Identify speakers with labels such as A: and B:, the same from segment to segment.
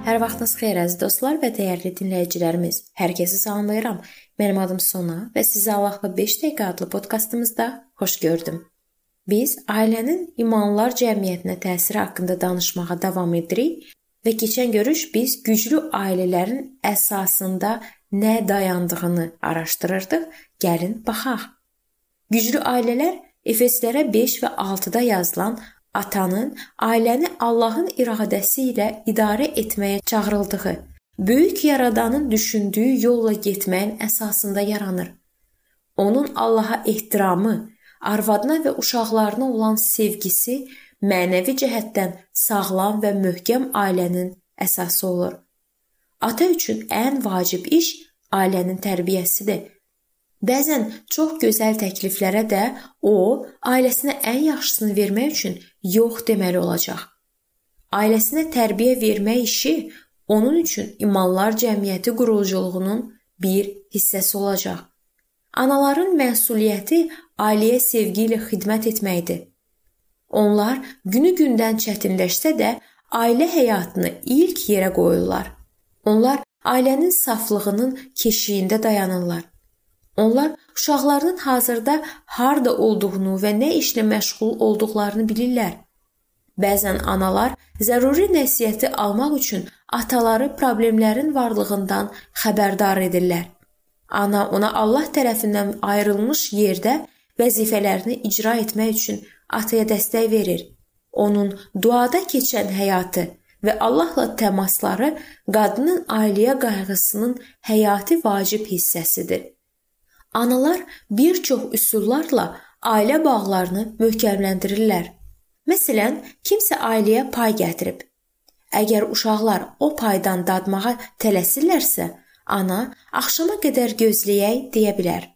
A: Hər vaxtınız xeyir əziz dostlar və dəyərli dinləyicilərimiz. Hər kəsi salamlayıram. Mənim adım Sona və sizi Allahla 5 dəqiqə adlı podkastımızda xoş gördüm. Biz ailənin imanlar cəmiyyətinə təsiri haqqında danışmağa davam edirik və keçən görüş biz güclü ailələrin əsasında nə dayandığını araşdırırdıq. Gəlin baxaq. Güclü ailələr Efeslərə 5 və 6-da yazılan atanın ailəni Allahın iradəsi ilə idarə etməyə çağırıldığı, böyük yaradanın düşündüyü yolla getməyin əsasında yaranır. Onun Allaha ehtiramı, arvadına və uşaqlarına olan sevgisi mənəvi cəhətdən sağlam və möhkəm ailənin əsası olur. Ata üçün ən vacib iş ailənin tərbiyəsidir Bəzən çox gözəl təkliflərə də o, ailəsinə ən yaxşısını vermək üçün yox deməli olacaq. Ailəsinə tərbiyə vermək işi onun üçün imanlar cəmiyyəti quruculuğunun bir hissəsi olacaq. Anaların məsuliyyəti ailəyə sevgi ilə xidmət etməkdir. Onlar günü-gündən çətinləşsə də ailə həyatını ilk yerə qoyurlar. Onlar ailənin saflığının keşiyində dayanırlar. Onlar uşaqlarının hazırda harda olduğunu və nə işlə məşğul olduqlarını bilirlər. Bəzən analar zəruri nəsihəti almaq üçün ataları problemlərin varlığından xəbərdar edirlər. Ana ona Allah tərəfindən ayrılmış yerdə vəzifələrini icra etmək üçün ataya dəstək verir. Onun duada keçən həyatı və Allahla təmasları qadının ailəyə qayğısının həyati vacib hissəsidir. Analar bir çox üsullarla ailə bağlarını möhkəmləndirirlər. Məsələn, kimsə ailəyə pay gətirib. Əgər uşaqlar o paydan dadmağa tələsirlərsə, ana axşama qədər gözləyək deyə bilər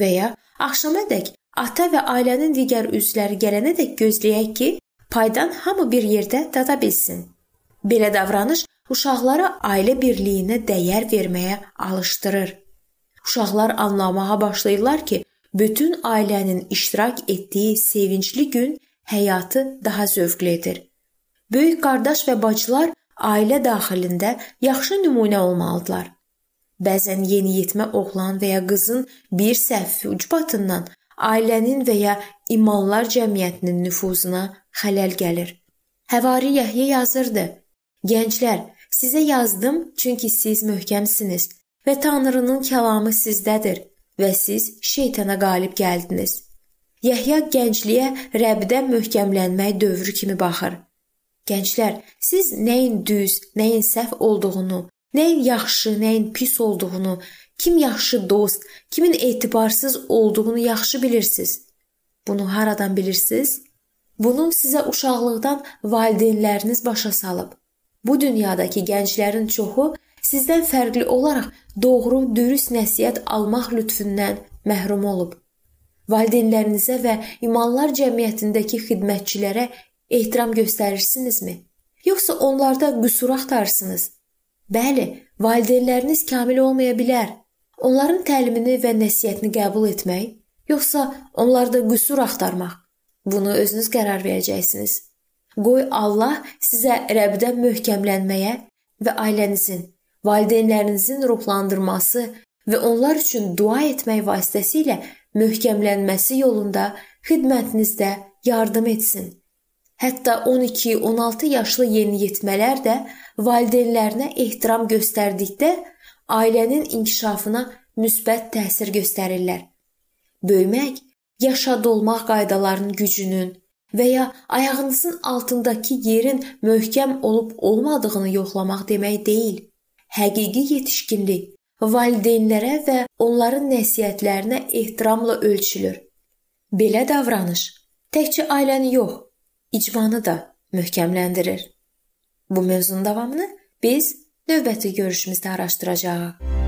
A: və ya axşamadək ata və ailənin digər üzvləri gələnədək gözləyək ki, paydan hamı bir yerdə dada bilsin. Belə davranış uşaqlara ailə birliyinə dəyər verməyə alışdırır. Uşaqlar anlamağa başlayırlar ki, bütün ailənin iştirak etdiyi sevincli gün həyatı daha zövqlidir. Böyük qardaş və bacılar ailə daxilində yaxşı nümunə olmalıdırlar. Bəzən yeniyetmə oğlan və ya qızın bir səhvi ucbatından ailənin və ya imanlar cəmiyyətinin nüfuzuna xələl gəlir. Həvari Yəhyə yazırdı: Gənclər, sizə yazdım çünki siz möhkəmsiniz və Tanrının kəlamı sizdədir və siz şeytana qalib gəldiniz. Yəhya gəncliyə Rəbdə möhkəmlənmək dövrü kimi baxır. Gənclər, siz nəyin düz, nəyin səhv olduğunu, nəyin yaxşı, nəyin pis olduğunu, kim yaxşı dost, kimin etibarsız olduğunu yaxşı bilirsiniz. Bunu haradan bilirsiniz? Bunu sizə uşaqlıqdan valideynləriniz başa salıb. Bu dünyadakı gənclərin çoxu sizdən fərqli olaraq doğru, dürüst nəsihət almaq lütfündən məhrum olub. Valideynlərinizə və imanlar cəmiyyətindəki xidmətçilərə ehtiram göstərirsinizmi? Yoxsa onlarda qüsur axtarırsınız? Bəli, valideynləriniz kamil olmaya bilər. Onların təlimini və nəsihətini qəbul etmək, yoxsa onlarda qüsur axtarmaq? Bunu özünüz qərar verəcəksiniz. Qoy Allah sizə Rəbdə möhkəmlənməyə və ailənizin valideynlərinizin ruhlandırması və onlar üçün dua etmək vasitəsilə möhkəmlənməsi yolunda xidmətinizdə yardım etsin. Hətta 12-16 yaşlı yeniyetmələr də valideynlərinə ehtiram göstərdikdə ailənin inkişafına müsbət təsir göstərirlər. Böyümək yaşad olmaq qaydalarının gücünün və ya ayağınızın altındakı yerin möhkəm olub olmadığını yoxlamaq demək deyil həqiqi yetişkinlik valideynlərə və onların nəsihətlərinə ehtiramla ölçülür. Belə davranış təkcə ailəni yox, icmanı da möhkəmləndirir. Bu mövzunun davamını biz növbəti görüşümüzdə araşdıracağıq.